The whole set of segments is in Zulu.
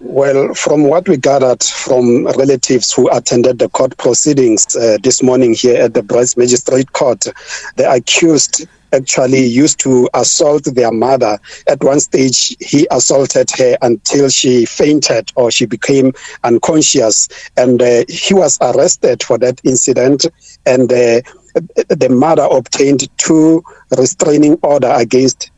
Well, from what we gathered from relatives who attended the court proceedings uh, this morning here at the Bryce Magistrate Court, the accused actually used to assault their mother. At one stage, he assaulted her until she fainted or she became unconscious. And uh, he was arrested for that incident. And uh, the mother obtained two restraining order against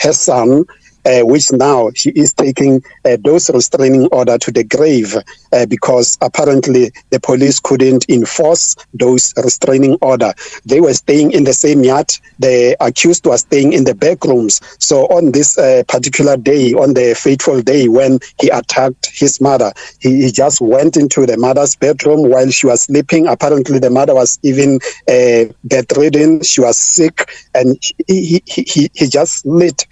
her son uh, which now she is taking uh, those restraining order to the grave uh, because apparently the police couldn't enforce those restraining order. They were staying in the same yard. The accused was staying in the back rooms. So on this uh, particular day, on the fateful day when he attacked his mother, he, he, just went into the mother's bedroom while she was sleeping. Apparently the mother was even uh, bedridden. She was sick and he, he, he, he just lit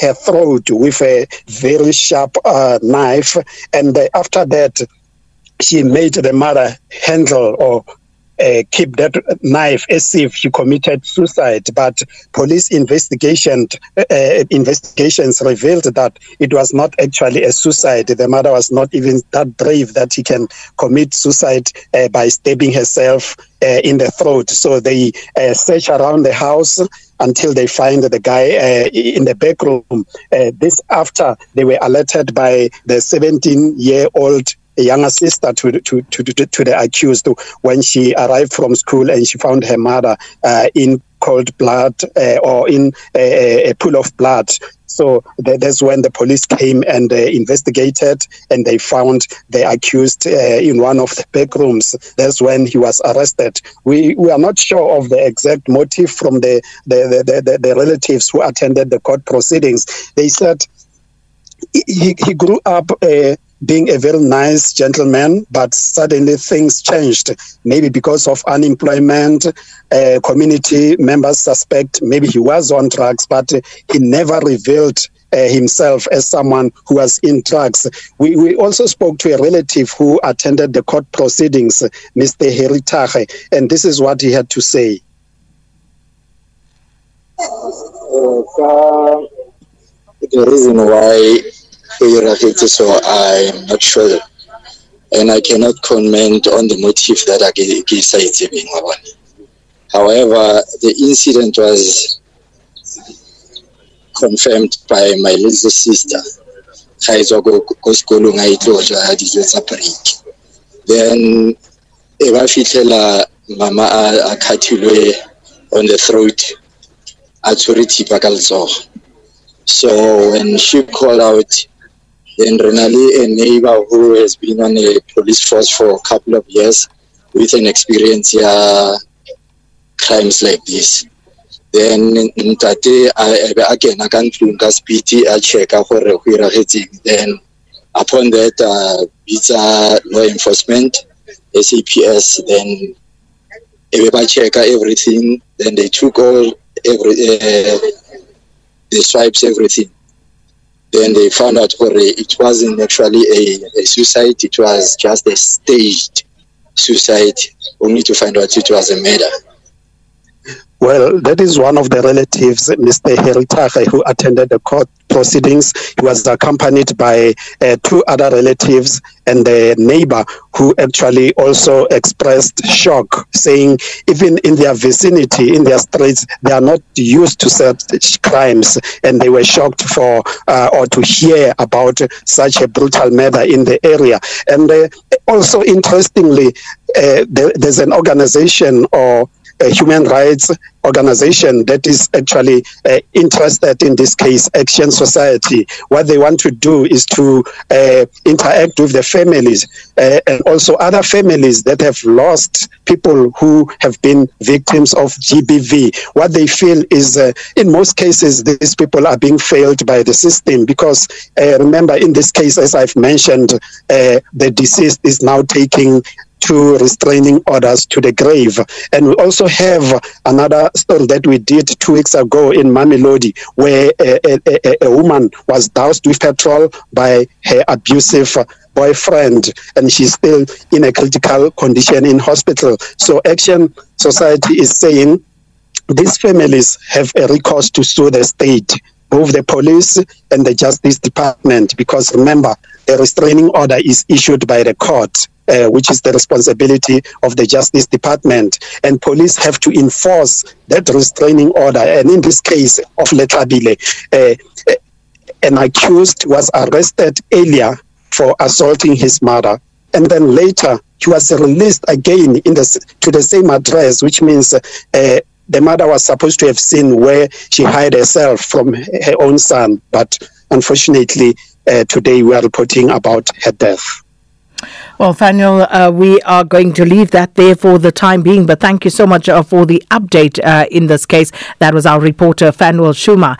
her throat with a very sharp uh, knife. And uh, after that, she made the mother handle or uh, keep that knife as if she committed suicide. But police investigation uh, investigations revealed that it was not actually a suicide. The mother was not even that brave that she can commit suicide uh, by stabbing herself uh, in the throat. So they uh, search around the house until they find the guy uh, in the back room. Uh, this after they were alerted by the 17 year old younger sister to, to, to, to, the accused when she arrived from school and she found her mother uh, in cold blood uh, or in a, a, pool of blood. So that's when the police came and uh, investigated, and they found the accused uh, in one of the back rooms. That's when he was arrested. We we are not sure of the exact motive from the the, the, the, the relatives who attended the court proceedings. They said he, he grew up uh, being a very nice gentleman, but suddenly things changed. Maybe because of unemployment, uh, community members suspect maybe he was on drugs, but he never revealed uh, himself as someone who was in drugs. We, we also spoke to a relative who attended the court proceedings, Mr. Heritage, and this is what he had to say. Uh, the reason why irritated, so I'm not sure. And I cannot comment on the motive that I gave being one. However, the incident was confirmed by my little sister. e e then e ba fitlhela mama a khathilwe on the throat a tshwere thipa ka letsogo so when she called out then Renali, a neighbor who has been on a police force for a couple of years with an experience here, crimes like this. Then ntate a be a kena ka ntlong ka speed a checka gore go iragetseng. Then upon that uh, bitsa law enforcement SAPS then e be ba checka everything. Then they took all every uh, the swipes everything. Then they found out that it wasn't actually a, a suicide, it was just a staged suicide, only to find out it was a murder. Well, that is one of the relatives, Mr. Heritage, who attended the court proceedings. He was accompanied by uh, two other relatives and a neighbor who actually also expressed shock, saying even in their vicinity, in their streets, they are not used to such crimes, and they were shocked for uh, or to hear about such a brutal murder in the area. And uh, also, interestingly, uh, there, there's an organization or a human rights organization that is actually uh, interested in this case, Action Society. What they want to do is to uh, interact with the families uh, and also other families that have lost people who have been victims of GBV. What they feel is, uh, in most cases, these people are being failed by the system because uh, remember, in this case, as I've mentioned, uh, the deceased is now taking two restraining orders to the grave. And we also have another story that we did two weeks ago in Mamelodi, where a, a, a, woman was doused with petrol by her abusive boyfriend, and she's still in a critical condition in hospital. So Action Society is saying these families have a recourse to sue the state both the police and the Justice Department, because remember, the restraining order is issued by the court. Uh, which is the responsibility of the Justice Department. And police have to enforce that restraining order. And in this case of Letlabile, uh, an accused was arrested earlier for assaulting his mother. And then later, he was released again in the, to the same address, which means uh, the mother was supposed to have seen where she hid herself from her own son. But unfortunately, uh, today we are reporting about her death. Well, Fanuel, uh, we are going to leave that there for the time being, but thank you so much uh, for the update uh, in this case. That was our reporter, Fanuel Schumer.